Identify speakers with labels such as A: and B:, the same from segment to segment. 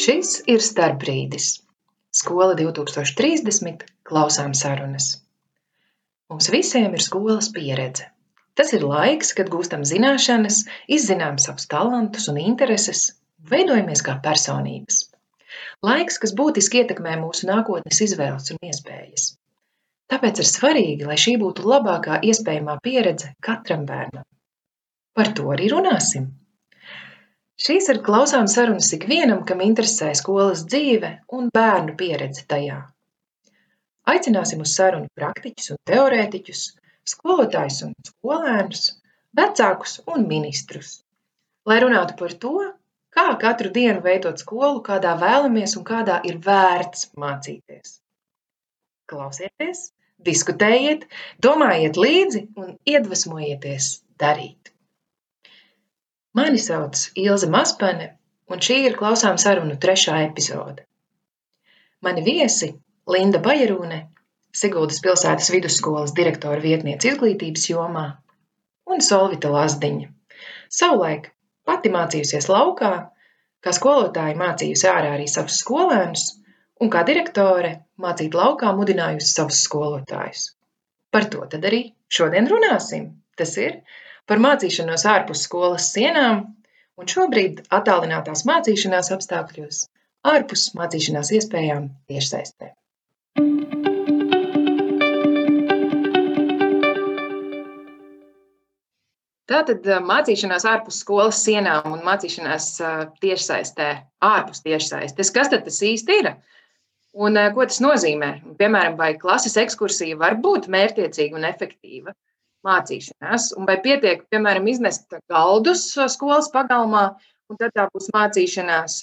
A: Šis ir starpbrīdis. Skola 2030 klausām sarunas. Mums visiem ir skolas pieredze. Tas ir laiks, kad gūstam zināšanas, izzinām savus talantus un intereses, veidojamies kā personības. Laiks, kas būtiski ietekmē mūsu nākotnes izvēles un iespējas. Tāpēc ir svarīgi, lai šī būtu labākā iespējamā pieredze katram bērnam. Par to arī runāsim. Šīs ir klausāmas sarunas ikvienam, kam interesē skolas dzīve un bērnu pieredze tajā. Aicināsim uz sarunu praktiķus un teorētiķus, skolotājus un skolēnus, vecākus un ministrus, lai runātu par to, kā katru dienu veidot skolu, kādā vēlamies un kādā ir vērts mācīties. Klausieties, diskutējiet, domājiet līdzi un iedvesmojieties darīt. Mani sauc Ilze Maspane, un šī ir klausām sarunu trešā epizode. Mani viesi Linda Bajerūne, Siguldas pilsētas vidusskolas direktora vietniece izglītības jomā, un Solvita Lazdiņa. Savulaik pati mācījusies laukā, kā skolotāja mācījusi ārā arī savus skolēnus, un kā direktore mācīt laukā mudinājusi savus skolotājus. Par to tad arī šodien runāsim. Tas ir par mācīšanos ārpus skolas sienām un šobrīd attālinātās mācīšanās apstākļos, ārpus mācīšanās iespējām tiešsaistē. Tātad mācīšanās ārpus skolas sienām un mācīšanās tiešsaistē, ārpus tiešsaistes. Kas tad tas īsti ir? Un ko tas nozīmē? Piemēram, vai klases ekskursija var būt mērķiecīga un efektīva? Mācīšanās. Un vai pietiek, piemēram, iznest galdus skolas pagalmā, un tad tā būs mācīšanās,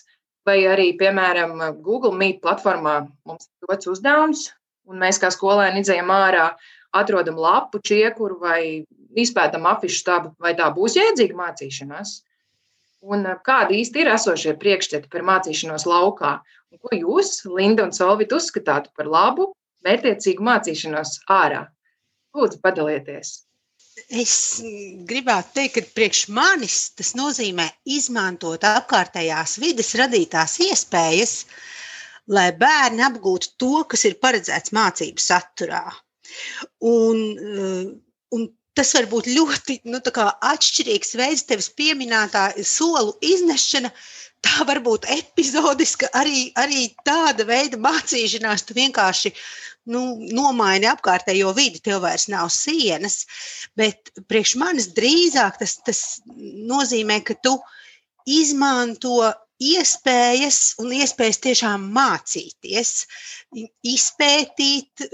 A: vai arī, piemēram, Google Meet platformā mums ir dots uzdevums, un mēs kā skolēni izējām ārā, atrodam lapu, čiekuru vai izpētam afišu stabu, vai tā būs jēdzīga mācīšanās. Un kādi īsti ir esošie priekšstati par mācīšanos laukā? Un ko jūs, Linda un Solvit, uzskatāt par labu, mērķiecīgu mācīšanos ārā? Lūdzu, padalieties!
B: Es gribētu teikt, ka priekš manis tas nozīmē izmantot apkārtējās vidas radītās iespējas, lai bērni apgūtu to, kas ir paredzēts mācību saturā. Un, eh, un tas var būt ļoti nu, atšķirīgs veids, tevis pieminētā solu iznešana. Tā var būt epizodiska, arī, arī tāda veida mācīšanās. Tu vienkārši nu, nomaini apkārtējo vidi, tev vairs nav sienas. Bet priekš manis drīzāk tas, tas nozīmē, ka tu izmanto iespējas un iespējas tiešām mācīties, izpētīt,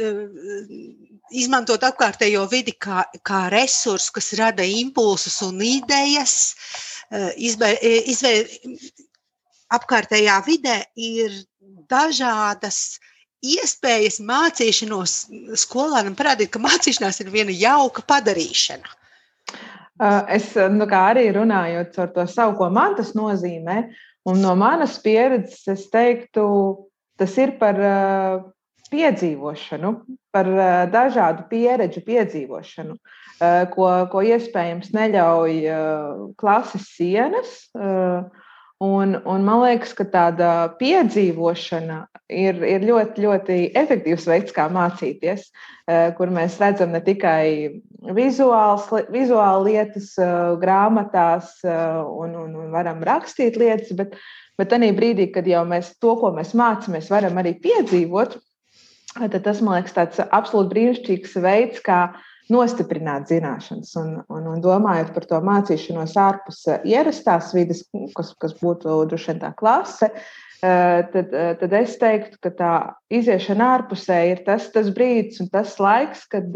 B: izmantot apkārtējo vidi kā, kā resursu, kas rada impulsus un idejas. Izbē, izvē, apkārtējā vidē ir dažādas uh, iespējas mācīšanos skolēnam parādīt, ka mācīšanās ir viena jauka padarīšana.
C: Es nu, arī runājot par to savu, ko man tas nozīmē, un no manas pieredzes es teiktu, tas ir par piedzīvošanu, par dažādu pieredžu piedzīvošanu, ko, ko iespējams neļauj klases sienas. Un, un man liekas, ka tāda piedzīvošana ir, ir ļoti, ļoti efektīvs veids, kā mācīties, eh, kur mēs redzam ne tikai vizuāls, vizuāli lietas eh, grāmatās eh, un, un, un varam rakstīt lietas, bet, bet arī brīdī, kad jau mēs to, ko mēs mācāmies, varam arī piedzīvot, tad tas man liekas tāds absolūti brīnišķīgs veids, kā nostiprināt zināšanas. Un, un, un domājot par to mācīšanos ārpus eh, ierastās vidas, kas, kas būtu droši vien tā klase, eh, tad, eh, tad es teiktu, ka tā iziešana ārpusē ir tas, tas brīdis un tas laiks, kad,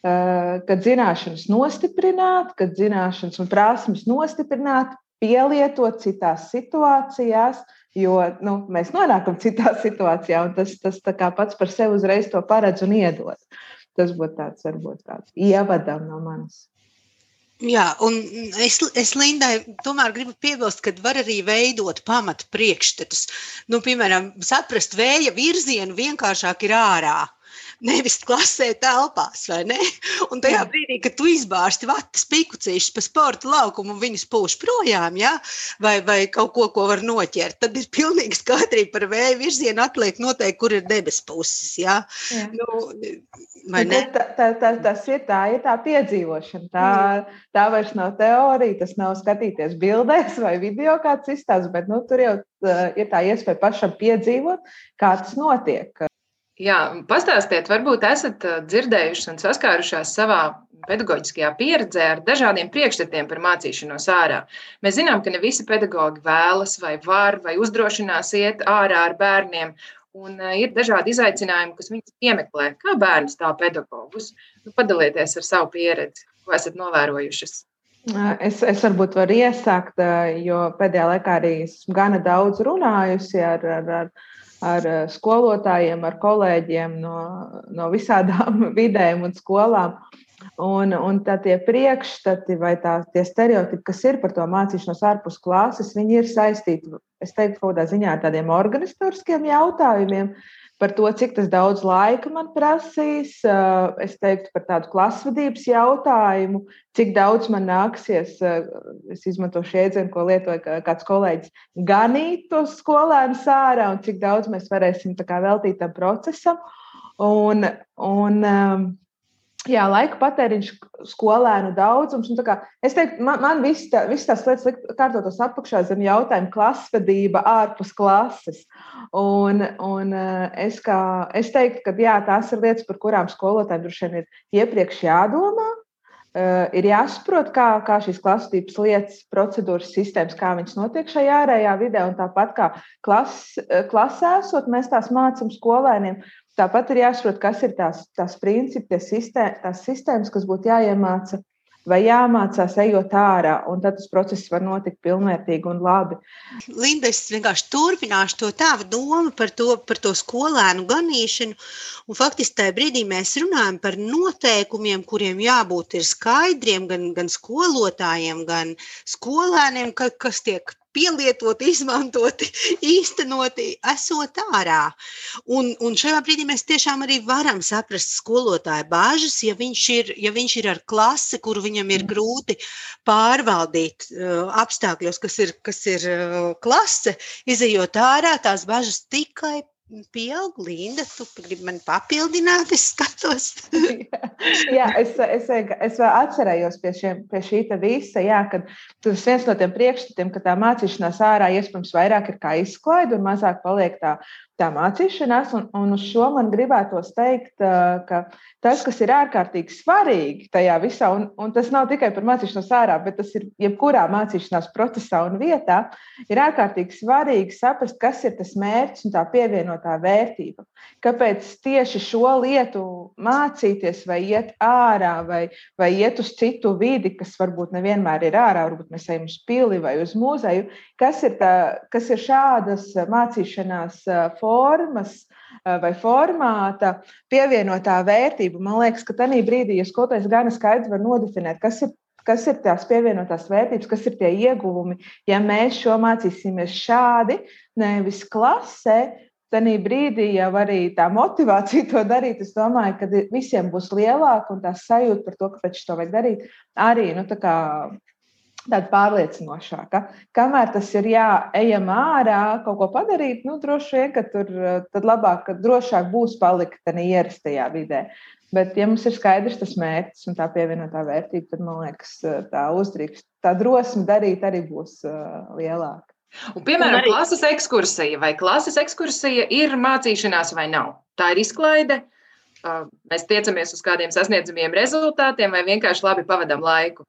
C: kad zināšanas nostiprināt, kad zināšanas un prasmes nostiprināt, pielietot citās situācijās, jo nu, mēs nonākam citā situācijā, un tas, tas pats par sevi uzreiz to paredz un iedod. Uh, Tas būtu tāds, varbūt tāds ievadam no manas.
B: Jā, un es, es Lindai tomēr gribu piebilst, ka var arī veidot pamatu priekšstatus. Nu, piemēram, saprast vēja virzienu vienkāršāk ir ārā. Nevis klasē telpās, vai ne? Un tajā brīdī, kad tu izbārsti vatas pikucīšus pa sporta laukumu un viņus pūš projām, ja? vai, vai kaut ko, ko var noķert, tad ir pilnīgi skaidrība par vēju virzienu atliek noteikti, kur ir debes puses, ja? Jā. Nu,
C: tā, tā, tā, tas ir tā, ir tā piedzīvošana. Tā, tā vairs nav teorija, tas nav skatīties bildēs vai video kāds izstāsts, bet nu, tur jau ir tā iespēja pašam piedzīvot, kā tas notiek.
A: Jā, pastāstiet, varbūt esat dzirdējuši un saskārušās savā pedagoģiskajā pieredzē ar dažādiem priekšstatiem par mācīšanos ārā. Mēs zinām, ka ne visi pedagoģi vēlas vai var vai uzdrošinās iet ārā ar bērniem. Un ir dažādi izaicinājumi, kas viņus piemeklē. Kā bērns, tā pedagogus. Nu, padalieties ar savu pieredzi, ko esat novērojušas.
C: Es, es varbūt varu iesākt, jo pēdējā laikā arī esmu gana daudz runājusi ar, ar, ar ar eh, skolotājiem, ar kolēģiem no, no visādām vidēm un skolām. Un, un tie priekšstati vai tā, tie stereotipi, kas ir par to mācīšanos ārpus klases, viņi ir saistīti, es teiktu, kaut kādā ziņā ar tādiem organizatoriskiem jautājumiem, par to, cik daudz laika man prasīs. Es teiktu par tādu klasvedības jautājumu, cik daudz man nāksies, es izmantošu jēdzienu, ko lietoja kāds kolēģis, ganīt tos skolēnus ārā un cik daudz mēs varēsim veltīt tam procesam. Un, un, Jā, laika patēriņš, skolēnu daudzums. Kā, es teiktu, man, man viss tā, viss tās lietas kārtotos apakšā zem jautājuma klasvedība ārpus klases. Un, un eh, es, kā, es teiktu, ka jā, tās ir lietas, par kurām skolotājiem droši vien ir iepriekš jādomā. Uh, ir jāsaprot, kā, kā šīs klasības lietas, procedūras, sistēmas, kā viņas notiek šajā ārējā vidē. Un tāpat kā klas, eh, klasē esot, mēs tās mācām skolēniem. Tāpat ir jāsaprot, kas ir tās, tās principi, sistēma, tās sistēmas, kas būtu jāiemāca vai jāmācās ejot ārā, un tad tas process var notikt pilnvērtīgi un labi.
B: Linda, es vienkārši turpināšu to tavu domu par to, par to skolēnu ganīšanu. Un faktiski tajā brīdī mēs runājam par noteikumiem, kuriem jābūt skaidriem gan, gan skolotājiem, gan skolēniem, ka, kas tiek pielietoti, izmantoti, īstenoti, esot ārā. Un, un šajā brīdī mēs tiešām arī varam saprast skolotāju bāžas, ja viņš ir, ja viņš ir ar klasi, kuru viņam ir mm. grūti pārvaldīt uh, apstākļos, kas ir, kas ir uh, klase, izējot ārā, tās bažas tikai pieaug. Linda, tu gribi mani papildināt, es skatos.
C: jā, es, es, es vēl atcerējos pie, šiem, pie šī visa, jā, kad tas viens no tiem priekšstatiem, ka tā mācīšanās ārā iespējams vairāk ir kā izklaide un mazāk paliek tā tā mācīšanās, un, un uz šo man gribētos teikt, ka tas, kas ir ārkārtīgi svarīgi tajā visā, un, un tas nav tikai par mācīšanos ārā, bet tas ir jebkurā mācīšanās procesā un vietā, ir ārkārtīgi svarīgi saprast, kas ir tas mērķis un tā pievienotā vērtība. Kāpēc tieši šo lietu mācīties, vai iet ārā, vai, vai iet uz citu vidi, kas varbūt nevienmēr ir ārā, varbūt mēs ejam uz pili vai uz muzeju, kas ir, tā, kas ir šādas mācīšanās formas vai formāta pievienotā vērtība. Man liekas, ka tajā brīdī, ja skolotājs gan skaidri var nodefinēt, kas ir kas ir tās pievienotās vērtības, kas ir tie ieguvumi, ja mēs šo mācīsimies šādi, nevis klasē. Tanī brīdī jau arī tā motivācija to darīt, es domāju, ka visiem būs lielāka un tā sajūta par to, kāpēc to vajag darīt, arī nu, tāda pārliecinošāka. Kamēr tas ir jāejam ārā, kaut ko padarīt, nu, droši vien, ka tur tad labāk, ka drošāk būs palikt tādā ierastajā vidē. Bet, ja mums ir skaidrs tas mērķis un tā pievienotā vērtība, tad man liekas, tā uzdrīkst, tā drosme darīt arī būs lielāka.
A: Un, piemēram, un arī... klases ekskursija vai klases ekskursija ir mācīšanās vai nav? Tā ir izklaide. Mēs tiecamies uz kādiem sasniedzamiem rezultātiem vai vienkārši labi pavadām laiku.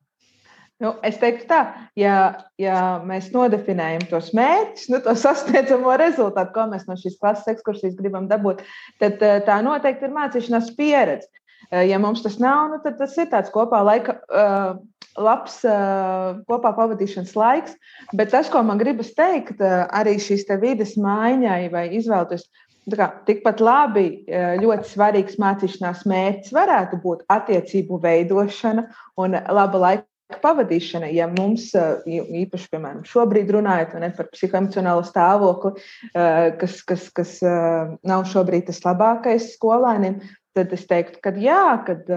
C: Nu, es teiktu, tā, ja, ja mēs nodefinējam tos mērķus, nu, to sasniedzamo rezultātu, ko mēs no šīs klases ekskursijas gribam dabūt, tad eh, tā noteikti ir mācīšanās pieredze. Eh, ja mums tas nav, nu, tad tas ir tāds kopā laika, uh, labs kopā pavadīšanas laiks. Bet tas, ko man gribas teikt, arī šīs vidas maiņai vai izvēlēties Kā, tikpat labi ļoti svarīgs mācīšanās mērķis varētu būt attiecību veidošana un laba laika pavadīšana, ja mums īpaši, piemēram, šobrīd runājot ne, par psihoemocionālo stāvokli, kas, kas, kas nav šobrīd tas labākais skolēniem, tad es teiktu, ka jā, kad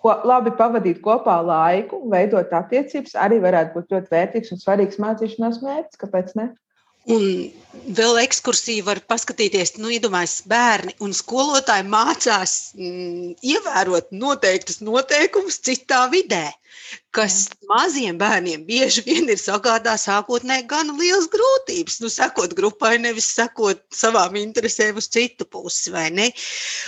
C: ko, labi pavadīt kopā laiku, veidot attiecības, arī varētu būt ļoti vērtīgs un svarīgs mācīšanās mērķis. Kāpēc ne?
B: Un vēl ekskursija var paskatīties, nu, iedomājieties, bērni un skolotāji mācās mm, ievērot noteiktus noteikumus citā vidē kas maziem bērniem bieži vien ir sagādā sākotnēji gan liels grūtības. Nu, sekot grupai, nevis sekot savām interesēm uz citu pusi, vai ne?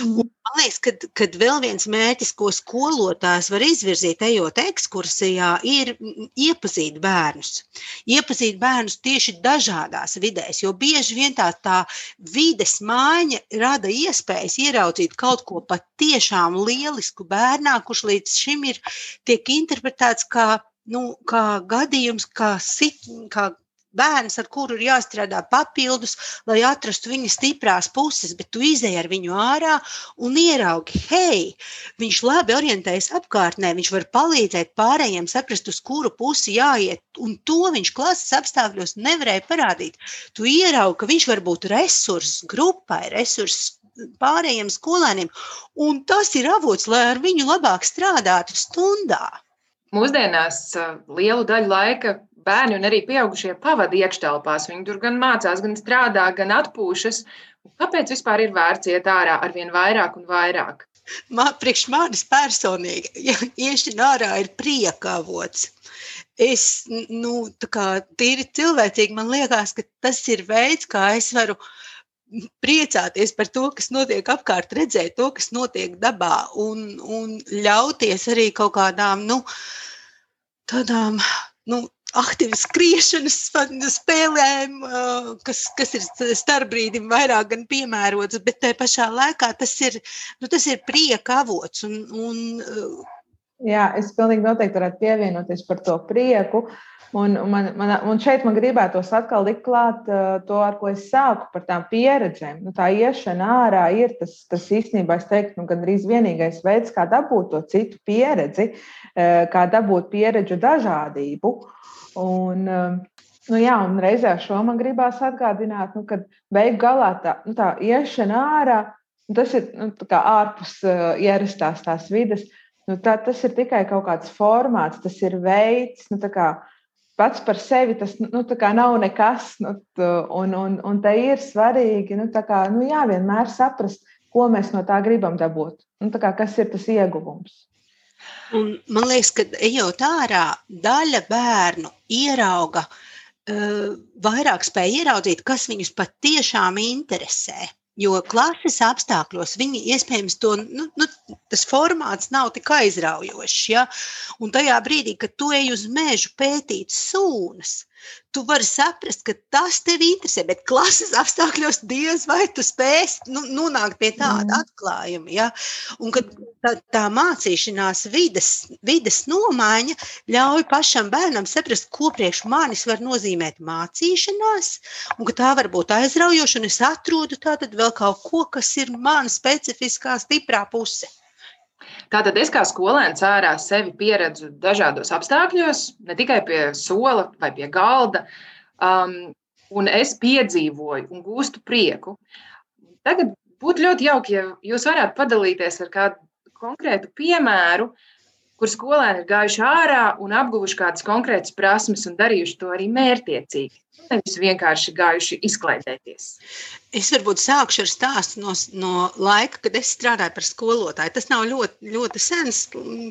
B: Mm. Un, man liekas, ka, kad vēl viens mērķis, ko skolotājs var izvirzīt, ejot ekskursijā, ir iepazīt bērnus. Iepazīt bērnus tieši dažādās vidēs, jo bieži vien tā, tā vides maiņa rada iespējas ieraudzīt kaut ko patiešām lielisku bērnā, kurš līdz šim ir tiek interpretēts kā, nu, kā gadījums, kā, sit, kā bērns, ar kuru ir jāstrādā papildus, lai atrastu viņa stiprās puses, bet tu izēj ar viņu ārā un ieraugi, hei, viņš labi orientējas apkārtnē, viņš var palīdzēt pārējiem saprast, uz kuru pusi jāiet, un to viņš klases apstākļos nevarēja parādīt. Tu ieraugi, ka viņš var būt resurss grupai, resurss pārējiem skolēniem, un tas ir avots, lai ar viņu labāk strādātu stundā.
A: Mūsdienās lielu daļu laika bērni un arī pieaugušie pavada iekštelpās. Viņi tur gan mācās, gan strādā, gan atpūšas. Kāpēc vispār ir vērts iet ārā ar vien vairāk un vairāk?
B: Man, priekš manis personīgi, ja iešana ārā ir prieka avots. Es, nu, tā kā tīri cilvēcīgi, man liekas, ka tas ir veids, kā es varu priecāties par to, kas notiek apkārt, redzēt to, kas notiek dabā, un, un ļauties arī kaut kādām nu, tādām. Nu, Aktīvi skriešanas spēlēm, kas, kas ir starpbrīdim vairāk gan piemērotas, bet tajā pašā laikā tas ir, nu, tas ir prieka avots. Un, un,
C: Jā, es pilnīgi noteikti varētu pievienoties par to prieku. Uh, Un, man, man, un šeit man gribētos atkal likt klāt uh, to, ar ko es sāku par tām pieredzēm. Nu, tā iešana ārā ir tas, tas īstenībā, es teiktu, nu, gandrīz vienīgais veids, kā dabūt to citu pieredzi, uh, kā dabūt pieredžu dažādību. Un, uh, nu, jā, un reizē šo man gribās atgādināt, nu, ka beigu galā tā, nu, tā iešana ārā, nu, tas ir nu, ārpus uh, ierastās tās vidas. Nu, tā, tas ir tikai kaut kāds formāts, tas ir veids, nu, kā, pats par sevi tas nu, nav nekas. Nu, un, un, un te ir svarīgi nu, kā, nu, jā, vienmēr saprast, ko mēs no tā gribam dabūt. Nu, kā, kas ir tas ieguvums?
B: Un man liekas, ka ejot ārā, daļa bērnu ierauga, uh, vairāk spēja ieraudzīt, kas viņus patiešām interesē. Jo klases apstākļos viņi iespējams to, nu, nu, tas formāts nav tik aizraujošs. Ja? Un tajā brīdī, kad tu ej uz mežu pētīt sūnas, tu vari saprast, ka tas tev interesē, bet klases apstākļos diez vai tu spēsi nu, nonākt pie tāda mm. atklājuma. Ja? Un kad tā, tā mācīšanās vides, vides nomaiņa ļauj pašam bērnam saprast, ko priekš manis var nozīmēt mācīšanās, un ka tā var būt aizraujoša, un es atrodu tātad vēl kaut ko, kas ir mana specifiskā stiprā puse.
A: Tātad es kā skolēns ārā sevi pieredzu dažādos apstākļos, ne tikai pie sola vai pie galda, um, un es piedzīvoju un gūstu prieku. Tagad būtu ļoti jauki, ja jūs varētu padalīties ar kādu konkrētu piemēru, kur skolēni ir gājuši ārā un apguvuši kādas konkrētas prasmes un darījuši to arī mērķiecīgi. Nevis vienkārši gājuši izklaidēties.
B: Es varbūt sākšu ar stāstu no, no laika, kad es strādāju par skolotāju. Tas nav ļoti, ļoti sens.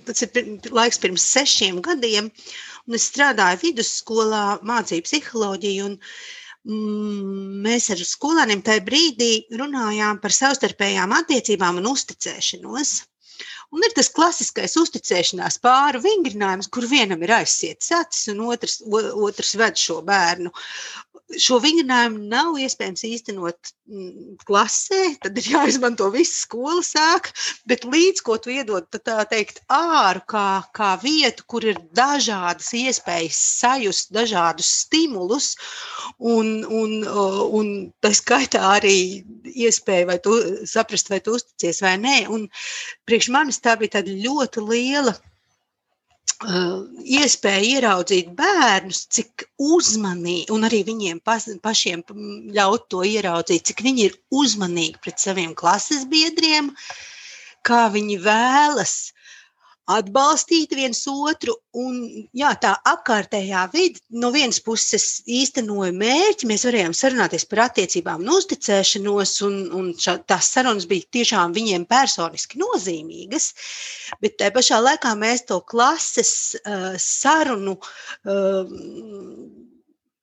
B: Tas ir laiks pirms sešiem gadiem. Es strādāju vidusskolā, mācīju psiholoģiju. Un, mm, Mēs ar skolēniem tajā brīdī runājām par savstarpējām attiecībām un uzticēšanos. Un ir tas klasiskais uzticēšanās pāri vingrinājums, kur vienam ir aizsietas acis, un otrs, otrs ved šo bērnu šo vingrinājumu nav iespējams īstenot mm, klasē, tad ir jāizmanto viss skolas sāk, bet līdz ko tu iedod, tā teikt, āru kā, kā vietu, kur ir dažādas iespējas sajust dažādus stimulus, un, un, un tā skaitā arī iespēja vai tu saprast, vai tu uzticies vai nē. Un priekš manis tā bija tāda ļoti liela iespēja ieraudzīt bērnus, cik uzmanīgi, un arī viņiem pašiem ļaut to ieraudzīt, cik viņi ir uzmanīgi pret saviem klases biedriem, kā viņi vēlas atbalstīt viens otru. Un, jā, tā apkārtējā vide no vienas puses īstenoja mērķi. Mēs varējām sarunāties par attiecībām uzticēšanos, un, un šā, tās sarunas bija tiešām viņiem personiski nozīmīgas. Bet tajā pašā laikā mēs to klases uh, sarunu. Uh,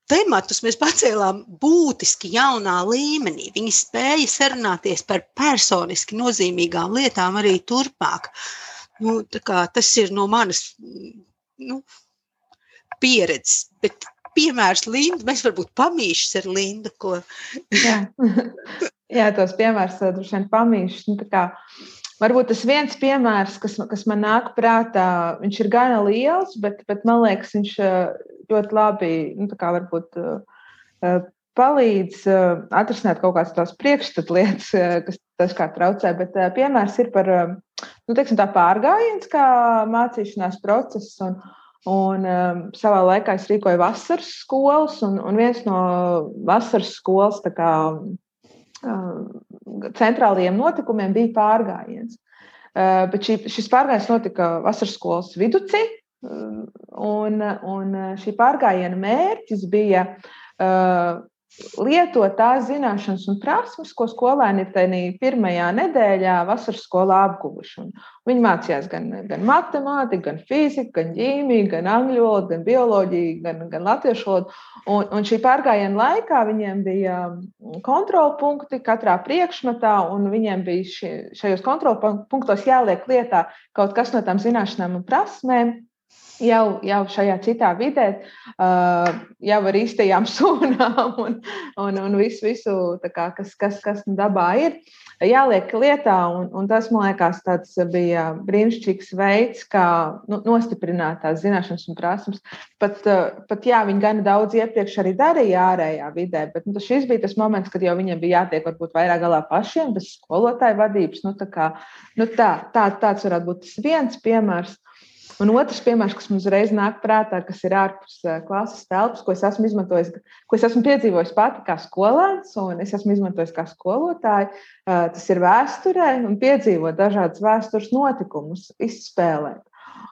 B: tematus mēs pacēlām būtiski jaunā līmenī. Viņi spēja sarunāties par personiski nozīmīgām lietām arī turpmāk. Nu, tas ir no manas nu, pieredzes. Bet piemērs Linda, mēs varbūt pamīšas ar Lindu. Ko...
C: Jā. Jā, tos piemērus droši vien pamīšas. Nu, kā, varbūt tas viens piemērs, kas, kas man nāk prātā, viņš ir gana liels, bet, bet man liekas, viņš ļoti labi nu, kā, varbūt, palīdz atrisināt kaut kādas tās priekšstatu lietas, kas dažkārt traucē. Bet piemērs ir par nu, teiksim, pārgājiens, kā mācīšanās process. Un, un um, savā laikā es rīkoju vasaras skolas, un, un viens no vasaras skolas kā, um, centrālajiem notikumiem bija pārgājiens. Uh, bet šī, šis pārgājiens notika vasaras skolas viducī, un, un šī pārgājiena mērķis bija uh, lietot tās zināšanas un prasmes, ko skolēni ir tajā pirmajā nedēļā vasaras skolā apguvuši. Un viņi mācījās gan, gan matemātiku, gan fiziku, gan ķīmiju, gan angļu valodu, gan bioloģiju, gan, gan latviešu valodu. Un, un šī pārgājiena laikā viņiem bija kontrolpunkti katrā priekšmetā, un viņiem bija šie, šajos kontrolpunktos jāliek lietā kaut kas no tām zināšanām un prasmēm jau, jau šajā citā vidē, uh, jau ar īstajām sūnām un, un, un visu, visu kā, kas, kas, kas dabā ir, jāliek lietā. Un, un tas, man liekas, bija brīnišķīgs veids, kā nu, nostiprināt tās zināšanas un prasmes. Pat, uh, pat jā, viņi gan daudz iepriekš arī darīja ārējā vidē, bet nu, šis bija tas moments, kad jau viņiem bija jātiek varbūt vairāk galā pašiem, bez skolotāja vadības. Nu, tā kā, nu, tā, tā, tāds varētu būt viens piemērs. Un otrs piemērs, kas mums uzreiz nāk prātā, kas ir ārpus klases telpas, ko es esmu izmantojis, ko es esmu piedzīvojis pati kā skolēns, un es esmu izmantojis kā skolotāja, tas ir vēsturē un piedzīvot dažādas vēstures notikumus, izspēlēt.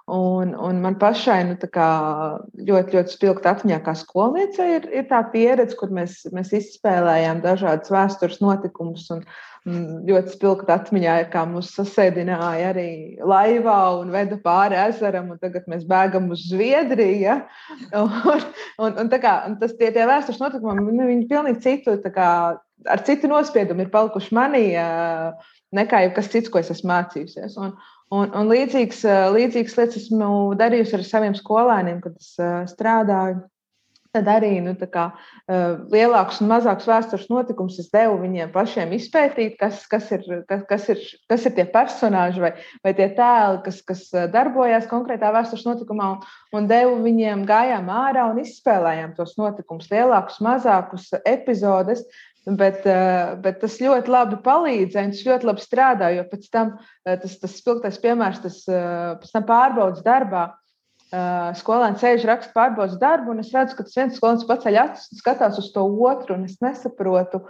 C: Un, un man pašai nu, ļoti, ļoti spilgti atmiņā, kā skolniece, ir, ir tā pieredze, kur mēs, mēs izspēlējām dažādas vēstures notikumus. Un, ļoti spilgti atmiņā ir, kā mūs sasēdināja arī laivā un veda pāri ezeram, un tagad mēs bēgam uz Zviedriju. Ja? Un, un, un, kā, un tas tie, tie vēstures notikumi, nu, viņi pilnīgi citu, kā, ar citu nospiedumu ir palikuši manī, nekā jebkas cits, ko es esmu mācījusies. Un, un, un līdzīgs, līdzīgas lietas esmu darījusi ar saviem skolēniem, kad es strādāju Tad arī nu, kā, uh, lielākus un mazākus vēstures notikumus es devu viņiem pašiem izpētīt, kas, kas, ir, kas, kas, ir, kas ir tie personāļi vai, vai tie tēli, kas, kas darbojās konkrētā vēstures notikumā, un, un devu viņiem gājām ārā un izspēlējām tos notikumus, lielākus, mazākus epizodes. Bet, bet tas ļoti labi palīdzēja, tas ļoti labi strādāja, jo pēc tam tas, tas spilgtais piemērs, tas pēc tam pārbaudas darbā skolēns sēž, raksta pārbaudas darbu, un es redzu, ka tas viens skolēns paceļ acis un skatās uz to otru, un es nesaprotu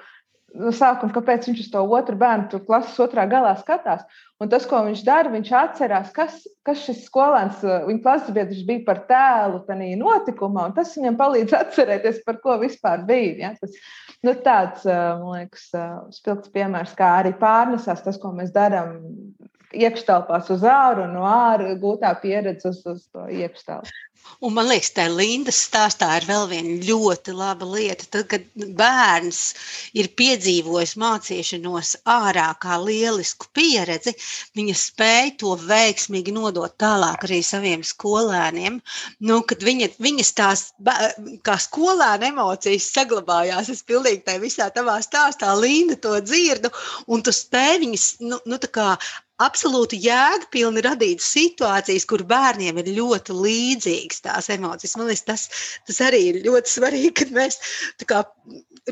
C: no sākuma, kāpēc viņš uz to otru bērnu tur klases otrā galā skatās. Un tas, ko viņš dara, viņš atcerās, kas, kas šis skolēns, viņa klases biedrs bija par tēlu tajā notikumā, un tas viņam palīdz atcerēties, par ko vispār bija. Ja? Tas, nu, tāds, man liekas, spilgts piemērs, kā arī pārnesās tas, ko mēs darām iekštelpās uz āru un no ārā gūtā pieredze uz, uz to iekštelpu.
B: Un man liekas, tā Lindas stāstā ir vēl viena ļoti laba lieta. Tad, kad bērns ir piedzīvojis mācīšanos ārā kā lielisku pieredzi, viņa spēja to veiksmīgi nodot tālāk arī saviem skolēniem. Nu, kad viņa, viņas tās kā skolēna emocijas saglabājās, es pilnīgi tajā visā tavā stāstā, Linda, to dzirdu, un tu spēj viņas nu, nu, absolūti jēgpilni radīt situācijas, kur bērniem ir ļoti līdzīgas tās emocijas. Man liekas, tas, tas arī ir ļoti svarīgi, kad mēs kā,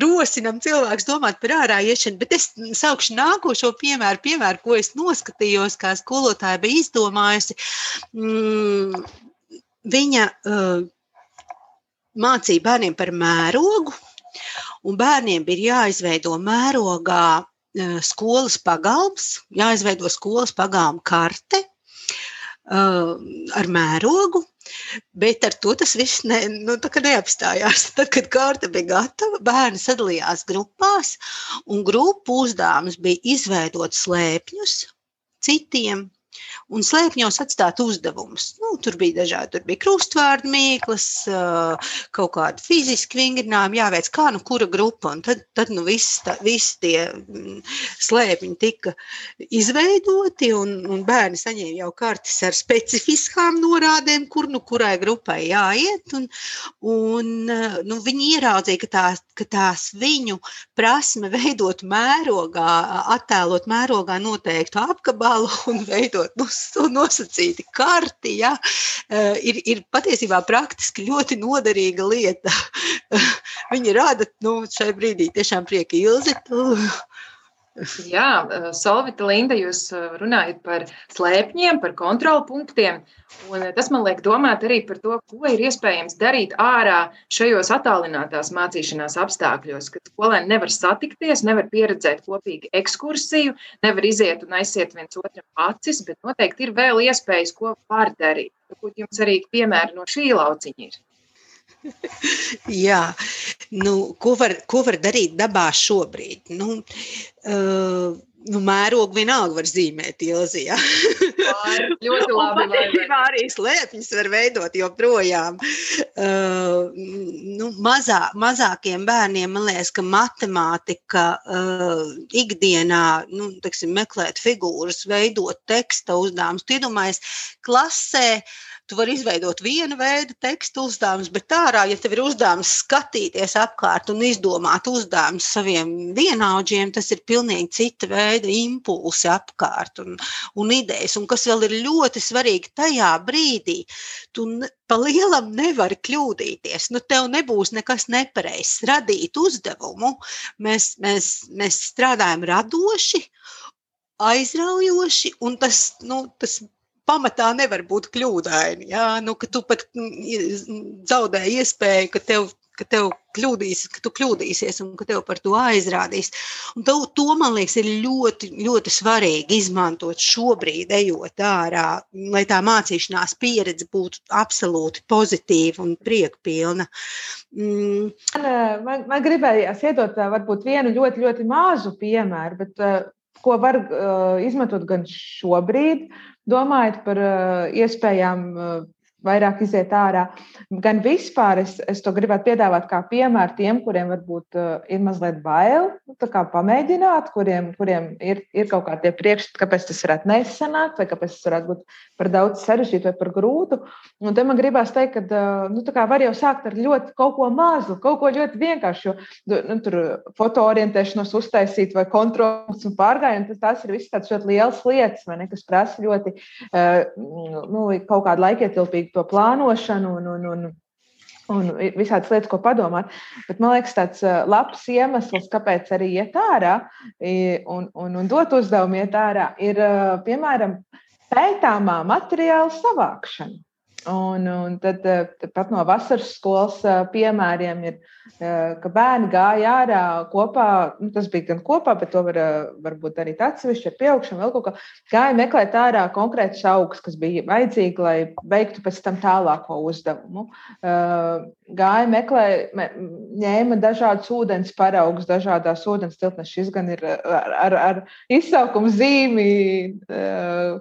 B: rosinām cilvēkus domāt par ārā iešanu. Bet es saukšu nākošo piemēru, piemēru, ko es noskatījos, kā skolotāja bija izdomājusi. Mm, viņa mācīja bērniem par mērogu, un bērniem bija jāizveido mērogā skolas pagalms, jāizveido skolas pagalma karte ar mērogu. Bet ar to tas viss ne, nu, neapstājās. Tad, kad kārta bija gatava, bērni sadalījās grupās, un grupu uzdevums bija izveidot slēpņus citiem un slēpņos atstāt uzdevumus. Nu, tur bija dažādi, tur bija krustvārdu mīklas, kaut kādi fiziski vingrinājumi, jāveic kā nu kura grupa. Un tad, tad nu tā, viss tie mm, slēpņi tika izveidoti, un, un bērni saņēma jau kartes ar specifiskām norādēm, kur nu kurai grupai jāiet. Un, un, nu, viņi ieraudzīja, ka tās, ka tās viņu prasme veidot mērogā, attēlot mērogā noteiktu apgabalu un veidot nu, nosacīti karti, ja, eh, ir, ir patiesībā praktiski ļoti noderīga lieta. Viņi rāda nu, šai brīdī tiešām prieka ilzi.
A: Jā, eh, Solvita Linda, jūs eh, runājat par slēpņiem, par kontrolpunktiem. Un tas man liek domāt arī par to, ko ir iespējams darīt ārā šajos attālinātās mācīšanās apstākļos, kad skolēni nevar satikties, nevar pieredzēt kopīgi ekskursiju, nevar iziet un aiziet viens otram acis, bet noteikti ir vēl iespējas, ko var darīt. Varbūt jums arī piemēri no šī lauciņa ir.
B: Jā, nu, ko, var, ko var darīt dabā šobrīd? Nu, uh, nu, mērogu vienalga var zīmēt Ilzijā.
A: ļoti labi.
B: Arī slēpņus var veidot joprojām. Uh, nu, mazā, mazākiem bērniem man liekas, ka matemātika uh, ikdienā, nu, teksim, meklēt figūras, veidot teksta uzdevumus. Iedomājies, klasē uh, Tu vari izveidot vienu veidu tekstu uzdevumus, bet ārā, ja tev ir uzdevums skatīties apkārt un izdomāt uzdevumus saviem vienaudžiem, tas ir pilnīgi cita veida impulsi apkārt un, un idejas. Un kas vēl ir ļoti svarīgi tajā brīdī, tu pa lielam nevari kļūdīties. Nu, tev nebūs nekas nepareizs. Radīt uzdevumu, mēs, mēs, mēs strādājam radoši aizraujoši, un tas, nu, tas pamatā nevar būt kļūdaini. Jā, nu, ka tu pat mm, zaudē iespēju, ka tev, ka tev kļūdīs, ka tu kļūdīsies un ka tev par to aizrādīs. Un to, to man liekas, ir ļoti, ļoti svarīgi izmantot šobrīd, ejot ārā, lai tā mācīšanās pieredze būtu absolūti pozitīva un priekpilna.
C: Mm. Man, man, man gribējās iedot varbūt vienu ļoti, ļoti mazu piemēru, bet ko var uh, izmantot gan šobrīd, domājot par uh, iespējām uh, vairāk iziet ārā. Gan vispār es, es to gribētu piedāvāt kā piemēru tiem, kuriem varbūt uh, ir mazliet bail, nu, pamēģināt, kuriem, kuriem ir, ir kaut kādi priekšstati, kāpēc tas varētu nesanākt, vai kāpēc tas varētu būt par daudz sarežģītu vai par grūtu. Un te man gribās teikt, ka uh, nu, var jau sākt ar ļoti kaut ko mazu, kaut ko ļoti vienkāršu. Nu, tur fotoorientēšanos uztaisīt vai kontrols un pārgājienu, tas, ir viss tāds ļoti liels lietas, ne, kas prasa ļoti uh, nu, kaut kādu laikietilpīgu to plānošanu un, un, un un visādas lietas, ko padomāt. Bet man liekas, tāds labs iemesls, kāpēc arī iet ārā un, un, un dot uzdevumu iet ārā, ir piemēram pētāmā materiāla savākšana. Un, un tad pat no vasaras skolas piemēriem ir ka bērni gāja ārā kopā, nu, tas bija gan kopā, bet to var, varbūt darīt atsevišķi ar pieaugšanu, vēl kaut kā. Gāja meklēt ārā konkrētus augus, kas bija vajadzīgi, lai veiktu pēc tam tālāko uzdevumu. Gāja meklēt, ņēma dažādus ūdens paraugus, dažādās ūdens tilpnes. Šis gan ir ar, ar, ar izsaukumu zīmi,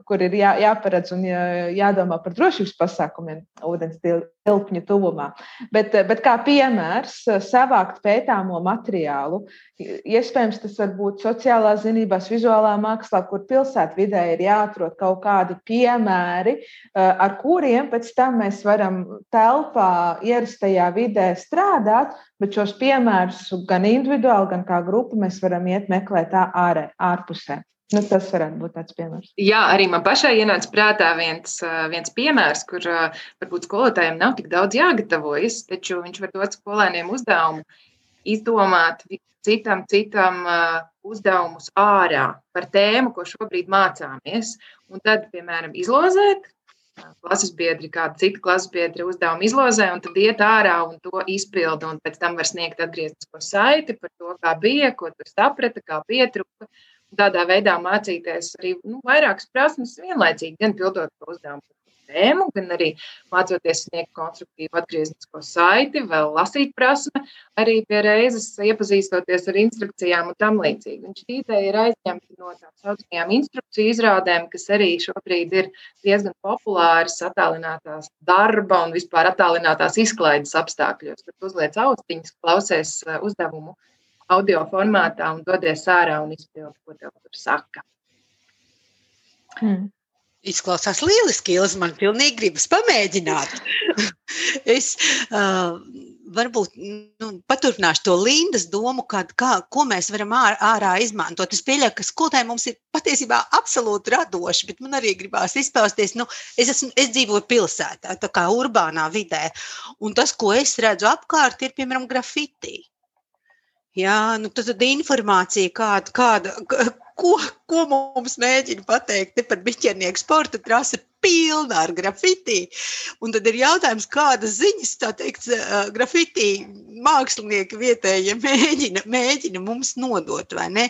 C: kur ir jā, jāparedz un jā, jādomā par drošības pasākumiem ūdens tilpņu tuvumā. Bet, bet kā piemērs, savākt pētāmo materiālu. Iespējams, tas var būt sociālā zinībās, vizuālā mākslā, kur pilsētvidē ir jāatrod kaut kādi piemēri, eh, ar kuriem pēc tam mēs varam telpā, ierastajā vidē strādāt, bet šos piemērus gan individuāli, gan kā grupa mēs varam iet meklēt ārē, ārpusē. Nu, tas varētu būt tāds piemērs.
A: Jā, arī man pašai ienāca prātā viens, viens piemērs, kur varbūt skolotājiem nav tik daudz jāgatavojas, taču viņš var dot skolēniem uzdevumu izdomāt citam, citam uzdevumus ārā par tēmu, ko šobrīd mācāmies. Un tad, piemēram, izlozēt klases biedri, kāda cita klases biedra uzdevuma izlozē, un tad iet ārā un to izpilda. Un pēc tam var sniegt atgrieznisko saiti par to, kā bija, ko tur saprata, kā pietruka. Tādā veidā mācīties arī nu, vairākas prasmes vienlaicīgi, gan pildot to uzdevumu tēmu, gan arī mācoties sniegt konstruktīvu atgrieznisko saiti, vēl lasīt prasme, arī pie reizes iepazīstoties ar instrukcijām un tam līdzīgi. Šī ideja ir aizņemta no tām saucamajām instrukciju izrādēm, kas arī šobrīd ir diezgan populāras attālinātās darba un vispār attālinātās izklaides apstākļos, kad uzliec austiņas, klausies uh, uzdevumu audio formātā un dodies ārā un izpildi, ko tev tur saka.
B: Hmm. Izklausās lieliski, Ilza. Man pilnīgi gribas pamēģināt. es uh, varbūt nu, paturpināšu to Lindas domu, kad, kā, ko mēs varam ārā, ārā izmantot. Es pieļauju, ka skolotājiem mums ir patiesībā absolūti radoši, bet man arī gribās izpausties. Nu, es, esmu, es dzīvoju pilsētā, tā kā urbānā vidē, un tas, ko es redzu apkārt, ir piemēram grafiti. Jā, nu, tad, informācija, kāda, kāda, ko, ko mums mēģina pateikt par biķernieku sporta trasi, pilna ar grafiti. Un tad ir jautājums, kādas ziņas, tā teikt, grafiti mākslinieki vietējie mēģina, mēģina mums nodot, vai ne?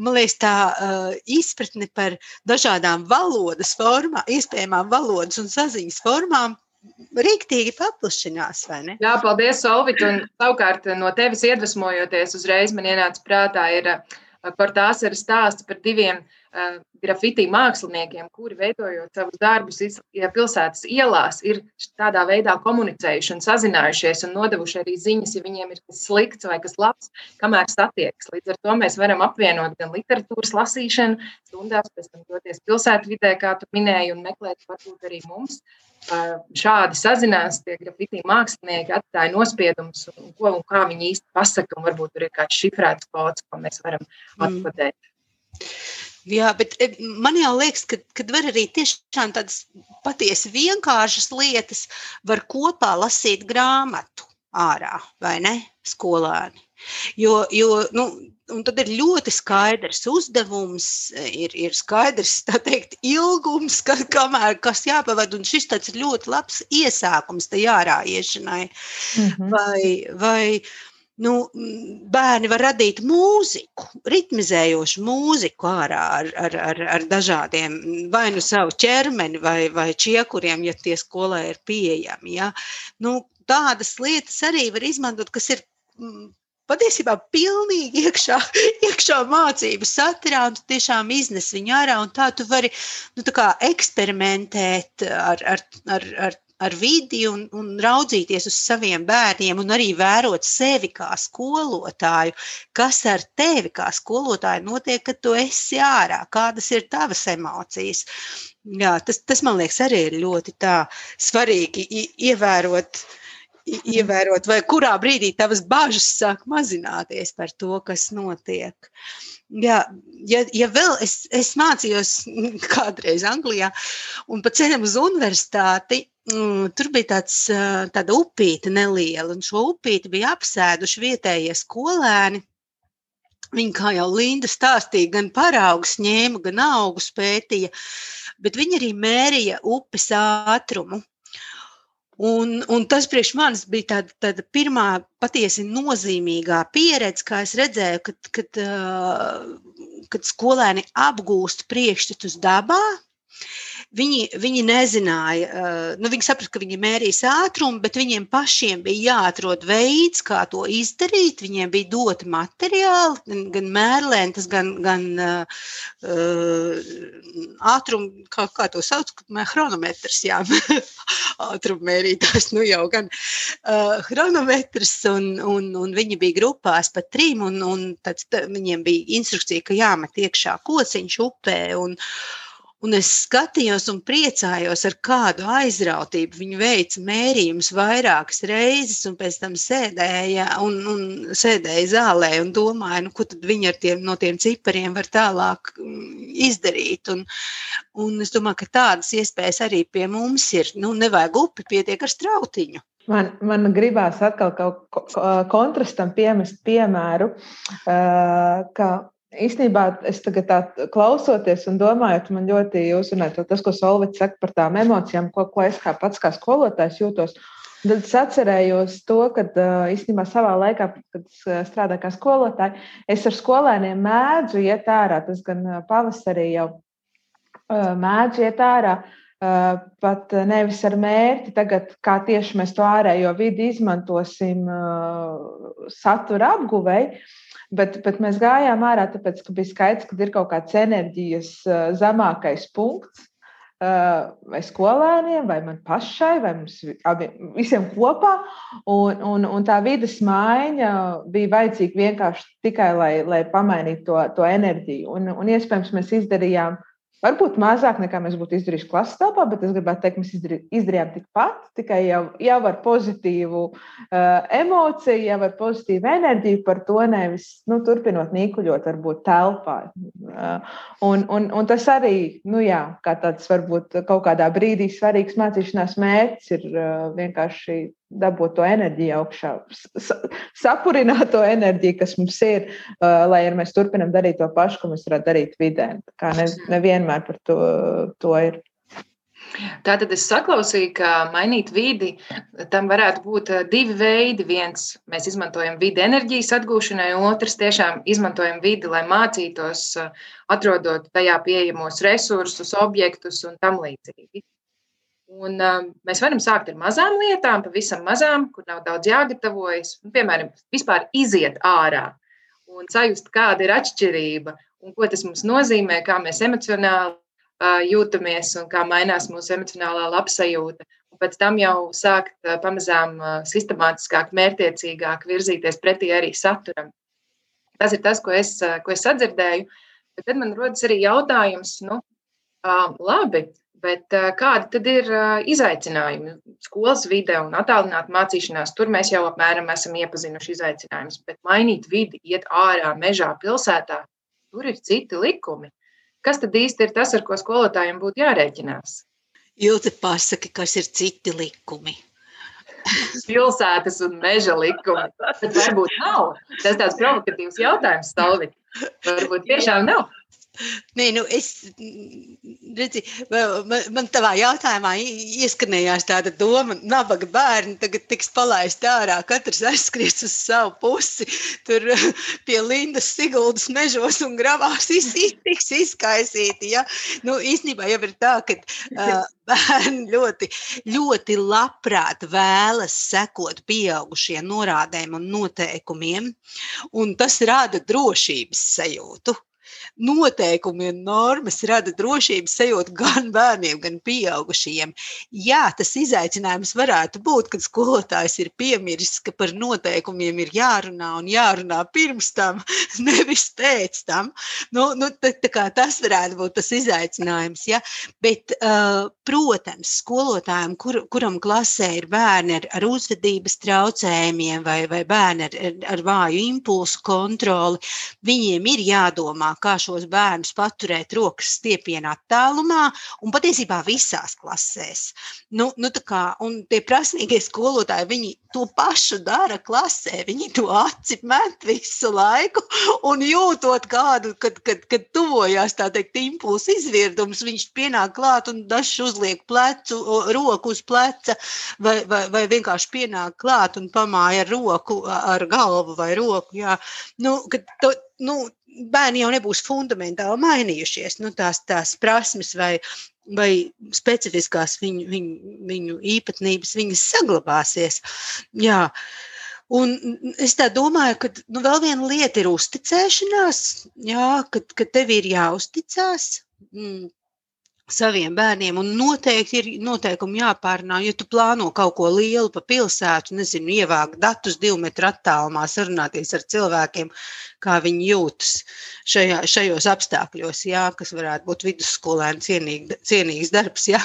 B: Man liekas, tā uh, izpratne par dažādām valodas formām, iespējamām valodas un saziņas formām rīktīgi paplašinās, vai ne?
A: Jā, paldies, Solvit. Un savukārt no tevis iedvesmojoties, uzreiz man ienāca prātā ir Kortāsa ir stāsts par diviem uh, grafiti māksliniekiem, kuri veidojot savus darbus pilsētas ielās, ir tādā veidā komunicējuši un sazinājušies un nodevuši arī ziņas, ja viņiem ir kas slikts vai kas labs, kamēr satiekas. Līdz ar to mēs varam apvienot gan literatūras lasīšanu, stundās, pēc tam doties pilsētvidē, kā tu minēji, un meklēt varbūt arī mums šādi sazinās, tie grafiti mākslinieki atstāja nospiedumus, un ko un kā viņi īsti pasaka, un varbūt tur ir kāds šifrēts kods, ko mēs varam atkodēt. Mm.
B: Jā, bet man jau liekas, ka, ka var arī tiešām tādas patiesi vienkāršas lietas, var kopā lasīt grāmatu ārā, vai ne, skolēni. Jo, jo nu, Un tad ir ļoti skaidrs uzdevums, ir, ir skaidrs teikt, ilgums, ka, kamēr, kas jāpavada. Un šis ir ļoti labs iesākums tai ārājiešanai. Mm -hmm. Vai, vai nu, bērni var radīt mūziku, ritmizējošu mūziku ārā ar, ar, ar, ar dažādiem, vai nu savu ķermeni, vai, vai čiekuriem, ja tie skolē ir pieejami. Ja? Nu, tādas lietas arī var izmantot, kas ir patiesībā pilnīgi iekšā, iekšā mācību saturā, un tu tiešām iznes viņu ārā, un tā tu vari nu, tā eksperimentēt ar, ar, ar, ar, ar vidi un, un raudzīties uz saviem bērniem, un arī vērot sevi kā skolotāju, kas ar tevi kā skolotāju notiek, kad tu esi ārā, kādas ir tavas emocijas. Jā, tas, tas man liekas arī ir ļoti svarīgi ievērot ievērot, vai kurā brīdī tavas bažas sāk mazināties par to, kas notiek. Jā, ja, ja vēl es, es mācījos kādreiz Anglijā, un pa ceļam uz universitāti, mm, tur bija tāds, tāda upīte neliela, un šo upīti bija apsēduši vietējie skolēni. Viņi, kā jau Linda stāstīja, gan paraugus ņēma, gan augus pētīja, bet viņi arī mērīja upes ātrumu. Un, un tas priekš manis bija tāda, tāda pirmā patiesi nozīmīgā pieredze, kā es redzēju, kad, kad, kad skolēni apgūst priekšstatus dabā, Viņi, viņi nezināja, eh, nu, viņi saprata, ka viņi mērīs ātrumu, bet viņiem pašiem bija jāatrod veids, kā to izdarīt. Viņiem bija doti materiāli, gan mērlēntas, gan, gan uh, ātrumu, kā, kā to sauc, chronometrs, jā, ātrumu mērītājs, nu jau gan. Uh, chronometrs, un, un, un viņi bija grupās pa trim, un, un tad viņiem bija instrukcija, ka jāmet iekšā kociņš upē, un, Un es skatījos un priecājos, ar kādu aizrautību viņi veica mērījumus vairākas reizes, un pēc tam sēdēja, un, un sēdēja zālē un domāja, nu, ko viņi ar tiem, no tiem cipariem var tālāk mm, izdarīt. Un, un es domāju, ka tādas iespējas arī pie mums ir. Nu, nevajag upi, pietiek ar strautiņu.
C: Man, man gribās atkal kaut kā kontrastam piemest piemēru, ka īstenībā es tagad tā klausoties un domājot, man ļoti uzrunāja tas, ko Solvits saka par tām emocijām, ko, ko es kā pats kā skolotājs jūtos. Tad es atcerējos to, ka īstenībā savā laikā, kad strādāju kā skolotāja, es ar skolēniem mēdzu iet ārā. Tas gan pavasarī jau mēdzu iet ārā. Pat nevis ar mērķi, tagad, kā tieši mēs to ārējo vidi izmantosim satura apguvēju, bet, bet mēs gājām ārā, tāpēc, ka bija skaidrs, ka ir kaut kāds enerģijas zemākais punkts, vai skolēniem, vai man pašai, vai mums abiem, visiem kopā. Un, un, un tā vidas maiņa bija vajadzīga vienkārši tikai, lai, lai pamainītu to, to enerģiju. Un, un iespējams, mēs izdarījām Varbūt mazāk nekā mēs būtu izdarījuši klases telpā, bet es gribētu teikt, mēs izdarījām tikpat, tikai jau, jau ar pozitīvu uh, emociju, jau ar pozitīvu enerģiju par to nevis nu, turpinot nīkuļot, varbūt telpā. Uh, un, un, un tas arī, nu jā, kā tāds varbūt kaut kādā brīdī svarīgs mācīšanās mērķis ir uh, vienkārši dabūt to enerģiju augšā, sapurināt to enerģiju, kas mums ir, uh, lai arī mēs turpinām darīt to pašu, ko mēs varētu darīt vidē. Kā ne, nevienmēr par to, to ir.
A: Tātad es saklausīju, ka mainīt vidi tam varētu būt divi veidi. Viens, mēs izmantojam vidi enerģijas atgūšanai, un otrs, tiešām izmantojam vidi, lai mācītos, atrodot tajā pieejamos resursus, objektus un tam līdzīgi. Un, uh, mēs varam sākt ar mazām lietām, pavisam mazām, kur nav daudz jāgatavojas. Un, piemēram, vispār iziet ārā un sajust, kāda ir atšķirība un ko tas mums nozīmē, kā mēs emocionāli uh, jūtamies un kā mainās mūsu emocionālā labsajūta. Un pēc tam jau sākt uh, pamazām uh, sistemātiskāk, mērķiecīgāk virzīties pretī arī saturam. Tas ir tas, ko es, uh, ko es sadzirdēju. Bet tad man rodas arī jautājums, nu, uh, labi, Bet kādi tad ir izaicinājumi skolas vidē un attālināta mācīšanās? Tur mēs jau apmēram esam iepazinuši izaicinājumus, bet mainīt vidi, iet ārā, mežā, pilsētā, tur ir citi likumi. Kas tad īsti ir tas, ar ko skolotājiem būtu jārēķinās?
B: Ilti pasaki, kas ir citi likumi.
A: Pilsētas un meža likumi. Bet varbūt nav. Tas tāds provokatīvs jautājums, Stalvi. Varbūt tiešām nav.
B: Nē, nu es redzi, man, man tavā jautājumā ieskanējās tāda doma, ka nabaga bērni tagad tiks palaisti ārā, katrs aizskries uz savu pusi, tur pie Lindas Siguldas mežos un gravās iz, iz, tiks izkaisīti. Ja? Nu, īstenībā jau ir tā, ka uh, bērni ļoti, ļoti labprāt vēlas sekot pieaugušiem norādēm un noteikumiem, un tas rada drošības sajūtu noteikumi un normas rada drošības sajūtu gan bērniem, gan pieaugušajiem. Jā, tas izaicinājums varētu būt, kad skolotājs ir piemiris, ka par noteikumiem ir jārunā un jārunā pirms tam, nevis pēc tam. Nu, nu, tā, tā tas varētu būt tas izaicinājums. Ja? Bet, uh, protams, skolotājiem, kur, kuram klasē ir bērni ar, ar uzvedības traucējumiem vai, vai bērni ar, ar, ar vāju impulsu kontroli, viņiem ir jādomā, kā šos bērnus paturēt rokas stiepienā attālumā un patiesībā visās klasēs. Nu, nu kā, un tie prasmīgie skolotāji, viņi to pašu dara klasē, viņi to aci met visu laiku un jūtot kādu, kad, kad, kad tuvojās tā teikt impulsu izvirdums, viņš pienāk klāt un dažs uzliek plecu, roku uz pleca vai, vai, vai vienkārši pienāk klāt un pamāja ar roku, ar galvu vai roku. Jā. Nu, to, nu, bērni jau nebūs fundamentāli mainījušies. Nu, tās, tās prasmes vai, vai specifiskās viņu, viņu, viņu īpatnības, viņas saglabāsies. Jā. Un es domāju, ka nu, vēl viena lieta ir uzticēšanās, jā, kad, kad tev ir jāuzticas. Mm, saviem bērniem. Un noteikti ir noteikumi jāpārnā, ja tu plāno kaut ko lielu pa pilsētu, nezinu, ievākt datus divu metru attālumā, sarunāties ar cilvēkiem, kā viņi jūtas šajā, šajos apstākļos, jā, kas varētu būt vidusskolēni cienīgi, cienīgs darbs. Jā.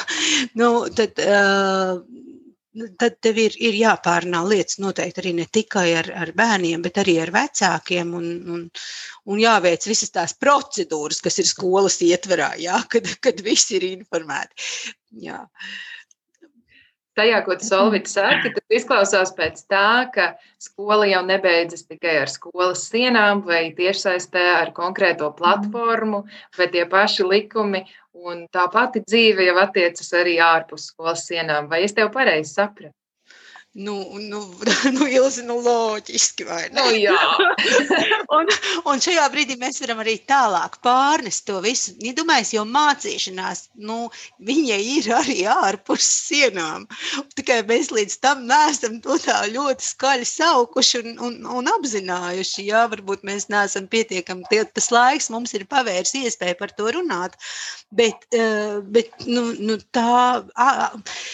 B: Nu, tad, uh, tad tev ir, ir jāpārnā lietas noteikti arī ne tikai ar, ar bērniem, bet arī ar vecākiem un, un, un jāveic visas tās procedūras, kas ir skolas ietverā, jā, kad, kad visi ir informēti. Jā.
A: tajā, ko tu Solvita saki, tad izklausās pēc tā, ka skola jau nebeidzas tikai ar skolas sienām vai tiešsaistē ar konkrēto platformu, bet tie paši likumi un tā pati dzīve jau attiecas arī ārpus skolas sienām. Vai es tev pareizi sapratu?
B: Nu, nu, nu, Ilzi, nu, loģiski, vai
A: ne? Nu, jā.
B: un, un šajā brīdī mēs varam arī tālāk pārnest to visu. Iedomājieties, ja jo mācīšanās, nu, viņai ir arī ārpus sienām. Tikai mēs līdz tam neesam to tā ļoti skaļi saukuši un, un, un apzinājuši. Jā, varbūt mēs neesam pietiekami, tie, tas laiks mums ir pavērs iespēju par to runāt. Bet, eh, bet nu, nu, tā,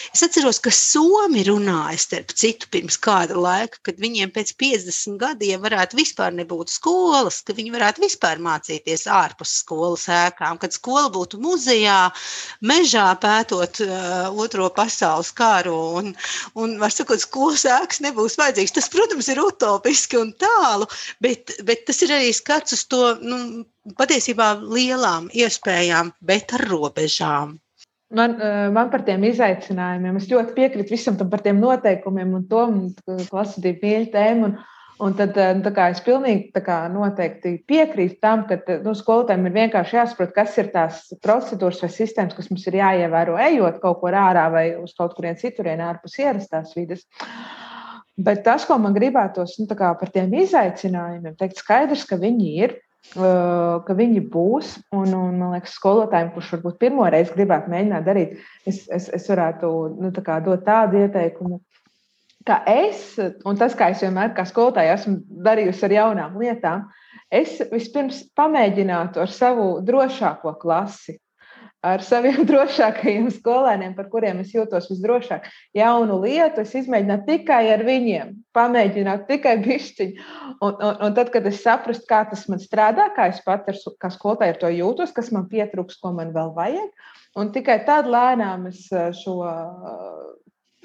B: es atceros, ka Somi runāja starp starp citu, pirms kāda laika, kad viņiem pēc 50 gadiem varētu vispār nebūt skolas, ka viņi varētu vispār mācīties ārpus skolas ēkām, kad skola būtu muzejā, mežā pētot uh, otro pasaules karu, un, un var sakot, skolas ēkas nebūs vajadzīgs. Tas, protams, ir utopiski un tālu, bet, bet tas ir arī skats uz to, nu, patiesībā lielām iespējām, bet ar robežām.
C: Man, eh, man par tiem izaicinājumiem, es ļoti piekrītu visam tam par tiem noteikumiem un to klasifikatīvu mīļu tēmu. Un, un tad eh, nu, es pilnīgi kā, noteikti piekrītu tam, ka nu, skolotājiem ir vienkārši jāsaprot, kas ir tās procedūras vai sistēmas, kas mums ir jāievēro, ejot kaut kur ārā vai uz kaut kurien citurien ārpus ierastās vidas. Bet tas, ko man gribētos nu, par tiem izaicinājumiem, teikt skaidrs, ka viņi ir ka viņi būs. Un, un man liekas, skolotājiem, kurš varbūt pirmo reizi gribētu mēģināt darīt, es, es, es varētu nu, tā dot tādu ieteikumu. Kā es, un tas, kā es vienmēr kā skolotāja esmu darījusi ar jaunām lietām, es vispirms pamēģinātu ar savu drošāko klasi ar saviem drošākajiem skolēniem, par kuriem es jūtos visdrošāk. Jaunu lietu es izmēģināju tikai ar viņiem, pamēģināt tikai bišķiņu. Un, un, un tad, kad es saprastu, kā tas man strādā, kā es pat ar, kā skolotāji ar to jūtos, kas man pietrūks, ko man vēl vajag, un tikai tad lēnām es eh, šo eh,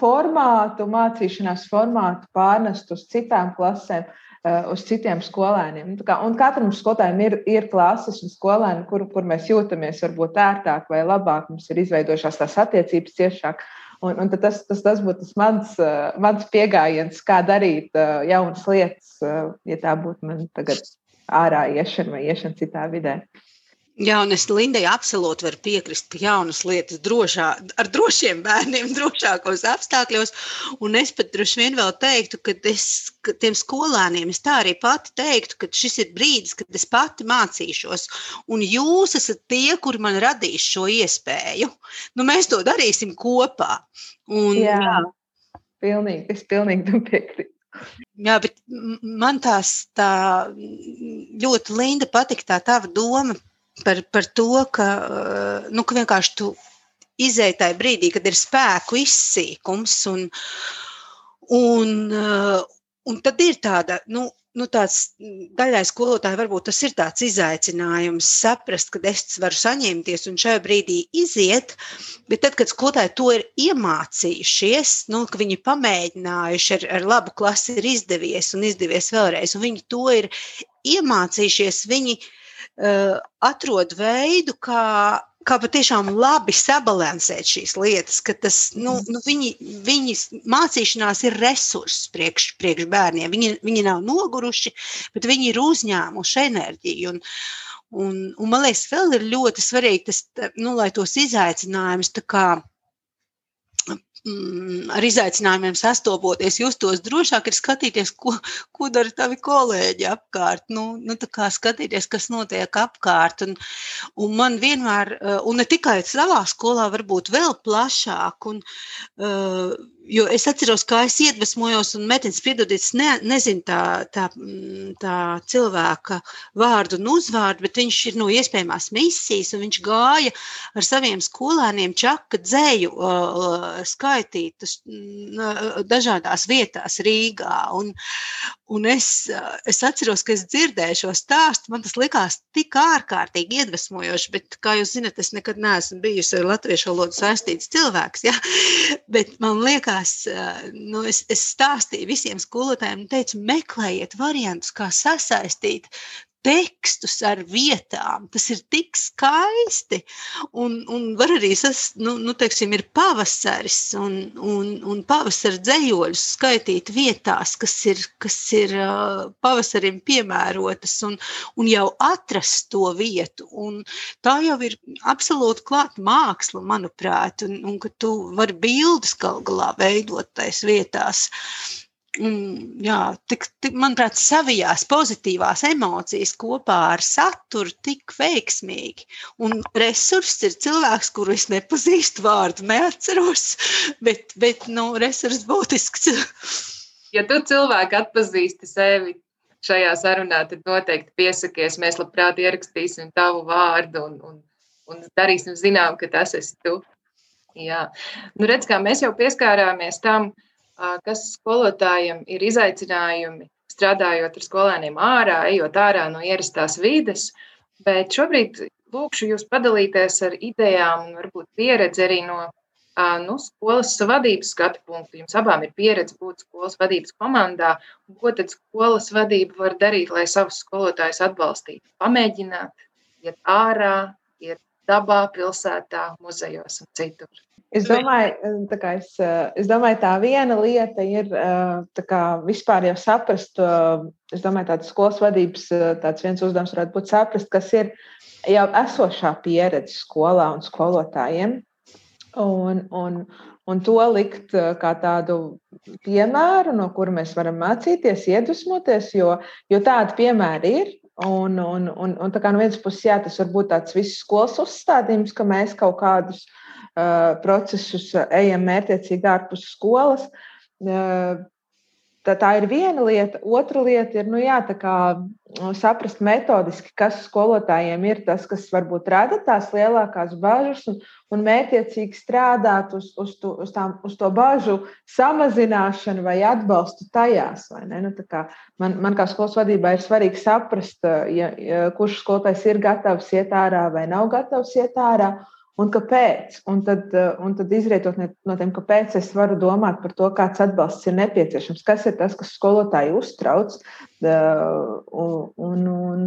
C: formātu, mācīšanās formātu pārnest uz citām klasēm Uh, uz citiem skolēniem. Nu, kā, un katram skolotājam ir, ir klases un skolēni, kur, kur mēs jūtamies varbūt ērtāk vai labāk, mums ir izveidojušās tās attiecības ciešāk. Un, un tas, tas, tas būtu tas mans, uh, mans pieejams, kā darīt uh, jaunas lietas, ja tā būtu man tagad ārā iešana vai iešana citā vidē.
B: Jā, un es Lindai absolūti varu piekrist, ka jaunas lietas drošā, ar drošiem bērniem, drošākos apstākļos. Un es pat droši vien vēl teiktu, ka, es, ka tiem skolēniem es tā arī pati teiktu, ka šis ir brīdis, kad es pati mācīšos. Un jūs esat tie, kuri man radīs šo iespēju. Nu, mēs to darīsim kopā. Un,
C: jā, jā. Pilnīgi, es pilnīgi tam piekrītu.
B: Jā, bet man tās tā ļoti linda patika tā tava doma par, par to, ka, eh, nu, ka vienkārši tu izēji tajā brīdī, kad ir spēku izsīkums. Un, un, eh, un tad ir tāda, nu, nu, tāds daļai skolotāji varbūt tas ir tāds izaicinājums saprast, ka es varu saņemties un šajā brīdī iziet, bet tad, kad skolotāji to ir iemācījušies, nu, ka viņi pamēģinājuši ar, ar labu klasi ir izdevies un izdevies vēlreiz, un viņi to ir iemācījušies, viņi uh, atrod veidu, kā, kā patiešām labi sabalansēt šīs lietas, ka tas, nu, nu, viņi, viņi mācīšanās ir resurss priekš, priekš bērniem. Viņi, viņi nav noguruši, bet viņi ir uzņēmuši enerģiju. Un, un, un man liekas, vēl ir ļoti svarīgi, tas, nu, lai tos izaicinājumus tā kā ar izaicinājumiem sastopoties, justos drošāk, ir skatīties, ko, ko dara tavi kolēģi apkārt. Nu, nu, skatīties, kas notiek apkārt. Un, un man vienmēr, eh, un ne tikai savā skolā, varbūt vēl plašāk. Un, uh, Jo es atceros, kā es iedvesmojos, un Mētins piedodiet, ne, nezinu tā, tā, mm, tā cilvēka vārdu un uzvārdu, bet viņš ir no iespējamās misijas, un viņš gāja ar saviem skolēniem čaka dzēju uh, skaitīt uh, dažādās vietās Rīgā. Un, un es, uh, es atceros, ka es dzirdēju šo stāstu, man tas likās tik ārkārtīgi iedvesmojoši, bet, kā jūs zinat, es nekad neesmu bijusi ar latviešu valodu saistīts cilvēks, ja? bet man liekas, beigās nu, es, es stāstīju visiem skolotājiem, teicu, meklējiet variantus, kā sasaistīt tekstus ar vietām. Tas ir tik skaisti. Un, un var arī tas, nu, nu, teiksim, ir pavasaris un, un, un pavasara dzējoļus skaitīt vietās, kas ir, kas ir uh, pavasarim piemērotas un, un jau atrast to vietu. Un tā jau ir absolūti klāta māksla, manuprāt, un, un ka tu vari bildes gal galā veidot tais vietās. Un, jā, tik, tik, manuprāt, savijās pozitīvās emocijas kopā ar saturu tik veiksmīgi. Un resurss ir cilvēks, kuru es nepazīstu vārdu, neatceros, bet, bet nu, resurss būtisks.
A: ja tu cilvēku atpazīsti sevi šajā sarunā, tad noteikti piesakies. Mēs labprāt ierakstīsim tavu vārdu un, un, un darīsim zinām, ka tas esi tu. Jā. Nu, redz, kā mēs jau pieskārāmies tam, uh, kas skolotājiem ir izaicinājumi strādājot ar skolēniem ārā, ejot ārā no ierastās vides. Bet šobrīd lūkšu jūs padalīties ar idejām un varbūt pieredzi arī no nu, skolas vadības skatu punktu. Jums abām ir pieredze būt skolas vadības komandā. Ko tad skolas vadība var darīt, lai savus skolotājus atbalstītu? Pamēģināt, iet ārā, dabā, pilsētā, muzejos un citur.
C: Es domāju, eh, tā es, eh, es domāju, tā viena lieta ir eh, kā, vispār jau saprast, es domāju, tādas skolas vadības tāds viens uzdevums varētu būt saprast, kas ir jau esošā pieredze skolā un skolotājiem. Un, un, un to likt kā tādu piemēru, no kura mēs varam mācīties, iedvesmoties, jo, jo tādi piemēri ir. Un, un, un, un tā kā no vienas puses, jā, tas var būt tāds viss skolas uzstādījums, ka mēs kaut kādus uh, procesus ejam mērķiecīgi ārpus skolas. Tā, tā ir viena lieta. Otra lieta ir nu, jā, kā, saprast metodiski, kas skolotājiem ir tas, kas varbūt rada tās lielākās bažas, un, un mērķiecīgi strādāt uz, uz, to, uz, tām, uz to bažu samazināšanu vai atbalstu tajās. Nu, kā man, man kā skolas vadībā ir svarīgi saprast, ja, ja, kurš skolotājs ir gatavs iet ārā vai nav gatavs iet ārā un kāpēc. Un tad, eh, un tad izrietot no tiem, kāpēc es varu domāt par to, kāds atbalsts ir nepieciešams, kas ir tas, kas skolotāju uztrauc. Un, un, un,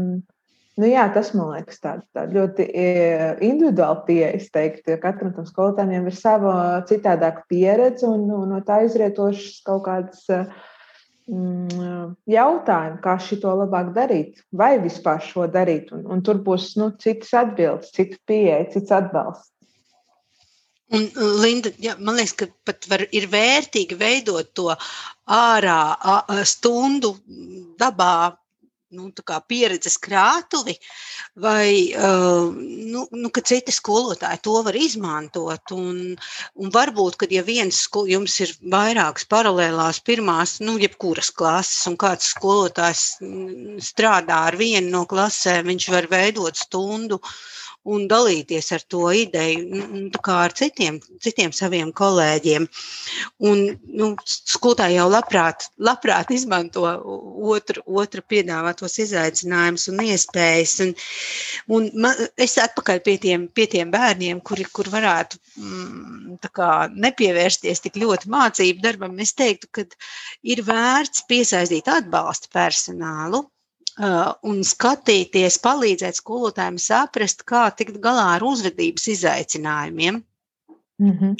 C: nu jā, tas man liekas tāds tā ļoti eh, individuāli pieeja. Es teiktu, ka katram tam skolotājiem ir sava citādāka pieredze un, un no tā izrietošas kaut kādas Mm, jautājumu, kā šo labāk darīt, vai vispār šo darīt. Un, un tur būs nu, citas atbildes, cita pieeja, cits atbalsts.
B: Un, Linda, ja, man liekas, ka pat var, ir vērtīgi veidot to ārā stundu dabā nu, pieredzes krātuvi, vai uh, nu, nu, ka citi skolotāji to var izmantot. Un, un varbūt, kad ja viens jums ir vairākas paralēlās pirmās, nu, jebkuras klases, un kāds skolotājs mm, strādā ar vienu no klasēm, viņš var veidot stundu un dalīties ar to ideju kā ar citiem, citiem saviem kolēģiem. Un, nu, skolotāji jau labprāt, labprāt izmanto otru, otru piedāvātos izaicinājumus un iespējas. Un, un man, es atpakaļ pie tiem, pie tiem bērniem, kuri kur varētu mm, kā, nepievērsties tik ļoti mācību darbam. Es teiktu, ka ir vērts piesaistīt atbalsta personālu un skatīties, palīdzēt skolotājiem saprast, kā tikt galā ar uzvedības izaicinājumiem. Mm -hmm.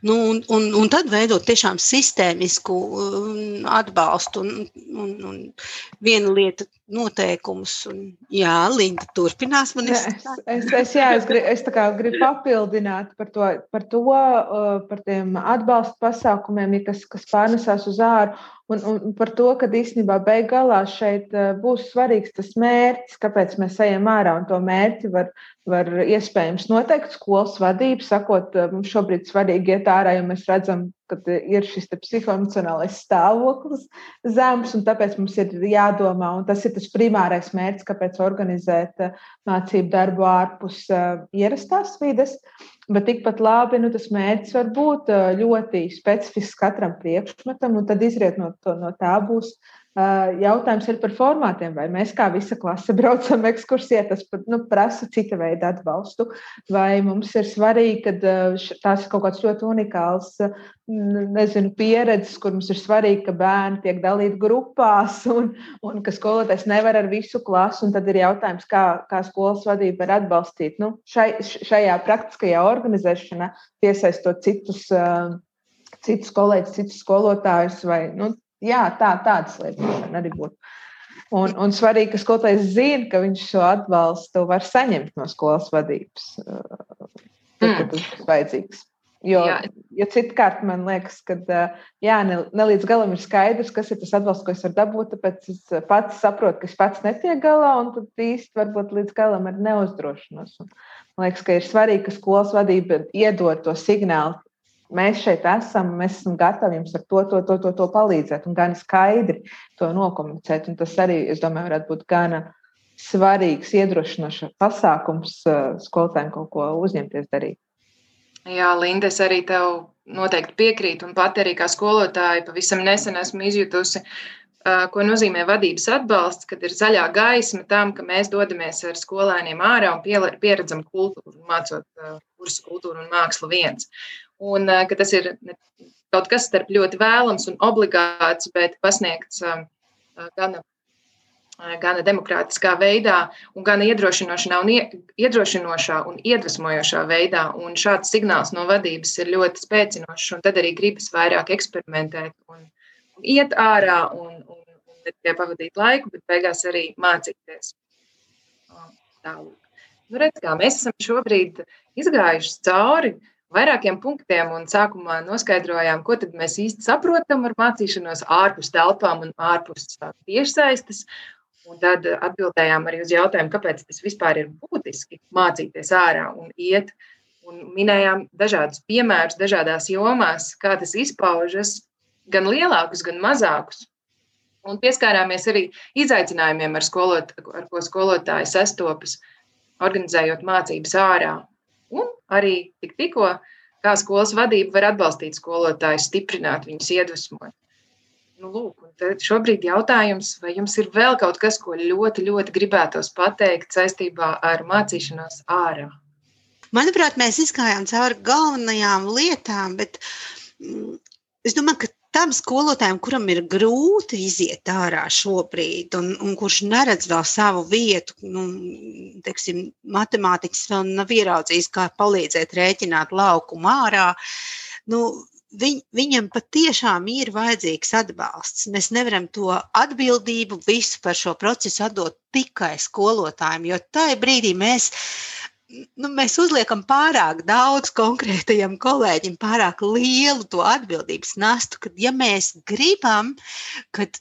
B: nu, un, un, un tad veidot tiešām sistēmisku um, atbalstu un, un, un viena lieta noteikumus. Un, jā, Linda, turpinās man.
C: Es, es, es, jā, es, grib, es gribu papildināt par to, par, to, uh, par tiem atbalsta pasākumiem, kas, kas pārnesās uz āru. Un, un par to, ka īstenībā beigās šeit uh, būs svarīgs tas mērķis, kāpēc mēs ejam ārā. Un to mērķi var, var iespējams noteikt skolas vadība, sakot, uh, mums šobrīd svarīgi iet ārā, jo mēs redzam, kad ir šis psihoemocionālais stāvoklis zems, un tāpēc mums ir jādomā, un tas ir tas primārais mērķis, kāpēc organizēt eh, mācību darbu ārpus uh, ierastās vides. Bet tikpat labi, nu, tas mērķis var būt uh, ļoti specifisks katram priekšmetam, un tad izriet no, to, no tā būs Jautājums ir par formātiem. Vai mēs kā visa klase braucam ekskursijā, tas nu, prasa cita veida atbalstu, vai mums ir svarīgi, ka tās ir kaut kāds ļoti unikāls nezinu, pieredzes, kur mums ir svarīgi, ka bērni tiek dalīti grupās un, un ka skolotājs nevar ar visu klasu. Tad ir jautājums, kā, kā skolas vadība var atbalstīt nu, šai, šajā praktiskajā organizēšanā, piesaistot citus. Uh, citus kolēģus, citus skolotājus, vai nu, jā, tā, tādas lietas arī būtu. Un, un svarīgi, ka skolotājs zina, ka viņš šo atbalstu var saņemt no skolas vadības, tad, kad tas būs vajadzīgs. Jo, jā. jo citkārt man liekas, ka jā, ne, ne līdz galam ir skaidrs, kas ir tas atbalsts, ko es varu dabūt. Tāpēc es pats saprotu, ka es pats netiek galā, un tad īsti varbūt līdz galam ir neuzdrošinos. Un, man liekas, ka ir svarīgi, ka skolas vadība iedod to signālu mēs šeit esam, mēs esam gatavi jums ar to, to, to, to, to palīdzēt un gan skaidri to nokomunicēt. Un tas arī, es domāju, varētu būt gana svarīgs, iedrošinošs pasākums eh, skolotājiem kaut ko uzņemties darīt.
A: Jā, Linda, es arī tev noteikti piekrītu, un pat arī kā skolotāja pavisam nesen esmu izjutusi, eh, ko nozīmē vadības atbalsts, kad ir zaļā gaisma tam, ka mēs dodamies ar skolēniem ārā un pieredzam kultūru, mācot eh, kursu kultūru un mākslu viens un eh, ka tas ir kaut kas starp ļoti vēlams un obligāts, bet pasniegts eh, gana, eh, gana demokrātiskā veidā, un gan iedrošinošā un, iedrošinošā un iedvesmojošā veidā. Un šāds signāls no vadības ir ļoti spēcinošs, un tad arī gribas vairāk eksperimentēt un, un iet ārā un, un, un ne tikai pavadīt laiku, bet beigās arī mācīties. Tālāk. Nu, redz, kā mēs esam šobrīd izgājuši cauri uh, vairākiem punktiem un sākumā noskaidrojām, ko mēs īsti saprotam ar mācīšanos ārpus telpām un ārpus tiešsaistes. Un tad atbildējām arī uz jautājumu, kāpēc tas vispār ir būtiski mācīties ārā un iet. Un minējām dažādus piemērus, dažādās jomās, kā tas izpaužas, gan lielākus, gan mazākus. Un pieskārāmies arī izaicinājumiem, ar, skolot, ar ko skolotāji sastopas, organizējot mācības ārā arī tik, tikko, kā skolas vadība var atbalstīt skolotājus, stiprināt viņus, iedvesmot. Nu, lūk, šobrīd jautājums, vai jums ir vēl kaut kas, ko ļoti, ļoti gribētos pateikt saistībā ar mācīšanos ārā?
B: Manuprāt, mēs izgājām cauri galvenajām lietām, bet mm, es domāju, ka tam skolotājam, kuram ir grūti iziet ārā šobrīd, un, un kurš neredz vēl savu vietu, nu, teiksim, matemātiķis vēl nav ieraudzījis, kā palīdzēt rēķināt laukumu ārā. Nu, viņ, viņam patiešām ir vajadzīgs atbalsts. Mēs nevaram to atbildību visu par šo procesu atdot tikai skolotājiem, jo tajā brīdī mēs nu, mēs uzliekam pārāk daudz konkrētajam kolēģim, pārāk lielu to atbildības nastu, ka, ja mēs gribam, kad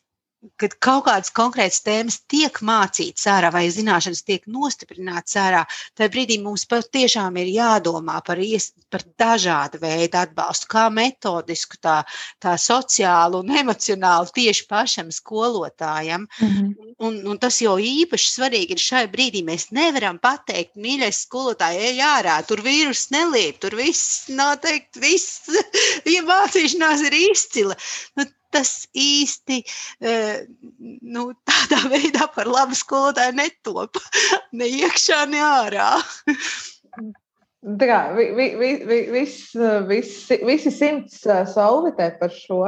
B: kad kaut kādas konkrētas tēmas tiek mācītas ārā vai zināšanas tiek nostiprinātas ārā, tad brīdī mums patiešām ir jādomā par, ies, par dažādu veidu atbalstu, kā metodisku, tā, tā sociālu un emocionālu tieši pašam skolotājam. Mm -hmm. un, un tas jau īpaši svarīgi ir šai brīdī. Mēs nevaram pateikt, mīļais skolotāj, ej ārā, tur vīrus nelīp, tur viss noteikti, viss, ja mācīšanās ir izcila. Nu, tas īsti eh, nu, tādā veidā par labu skolotāju netop. Ne iekšā, ne ārā.
C: Tā kā vi, vi, vi, vis, vis, visi simts eh, solvitē par šo,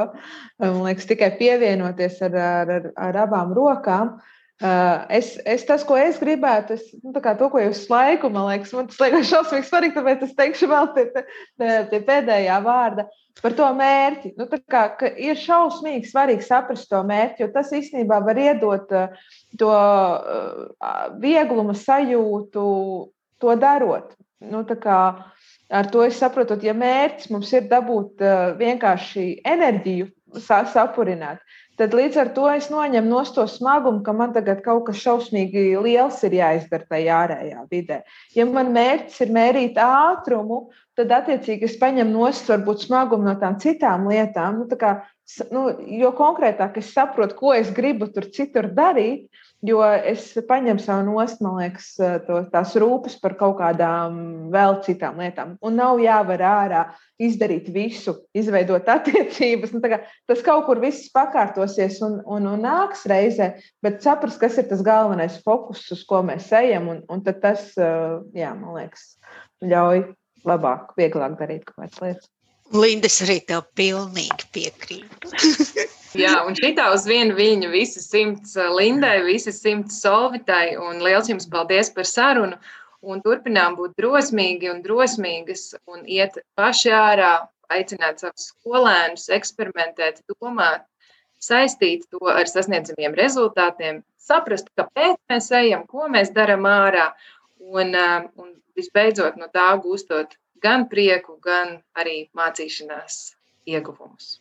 C: man liekas, tikai pievienoties ar, ar, ar, abām rokām. Eh, es, es tas, ko es gribētu, es, nu, to, ko jūs laiku, man liekas, man tas liekas šausmīgi svarīgi, tāpēc es teikšu vēl pie, pie, pie pēdējā vārda. Uh, par to mērķi. Nu, kā, ir šausmīgi svarīgi saprast to mērķi, jo tas īstenībā var iedot uh, to uh, vieglumu sajūtu, to darot. Nu, kā, ar to es saprotu, ja mērķis mums ir dabūt uh, vienkārši enerģiju, sapurināt, tad līdz ar to es noņemu no to smagumu, ka man tagad kaut kas šausmīgi liels ir jāizdara tajā ārējā vidē. Ja man mērķis ir mērīt ātrumu, tad attiecīgi es paņemu nost varbūt smagumu no tām citām lietām. Nu, tā nu, jo konkrētāk es saprotu, ko es gribu tur citur darīt, jo es paņemu sev nost, man liekas, to, tās rūpes par kaut kādām vēl citām lietām. Un nav jāvar ārā izdarīt visu, izveidot attiecības. Nu, kā, tas kaut kur viss pakārtosies un, un, un nāks reizē, bet saprast, kas ir tas galvenais fokus, uz ko mēs ejam. Un, un tas, jā, man liekas, ļauj labāk, vieglāk darīt kaut kādas lietas.
B: Lindas arī tev pilnīgi piekrīt.
A: Jā, un šitā uz vienu viņu visi simts eh, Lindai, visi simts Solvitai, un liels jums paldies par sarunu. Un turpinām būt drosmīgi un drosmīgas un iet paši ārā, aicināt savus skolēnus, eksperimentēt, domāt, saistīt to ar sasniedzamiem rezultātiem, saprast, kāpēc mēs ejam, ko mēs darām ārā, un, eh, un visbeidzot no tā gūstot gan prieku, gan arī mācīšanās ieguvumus.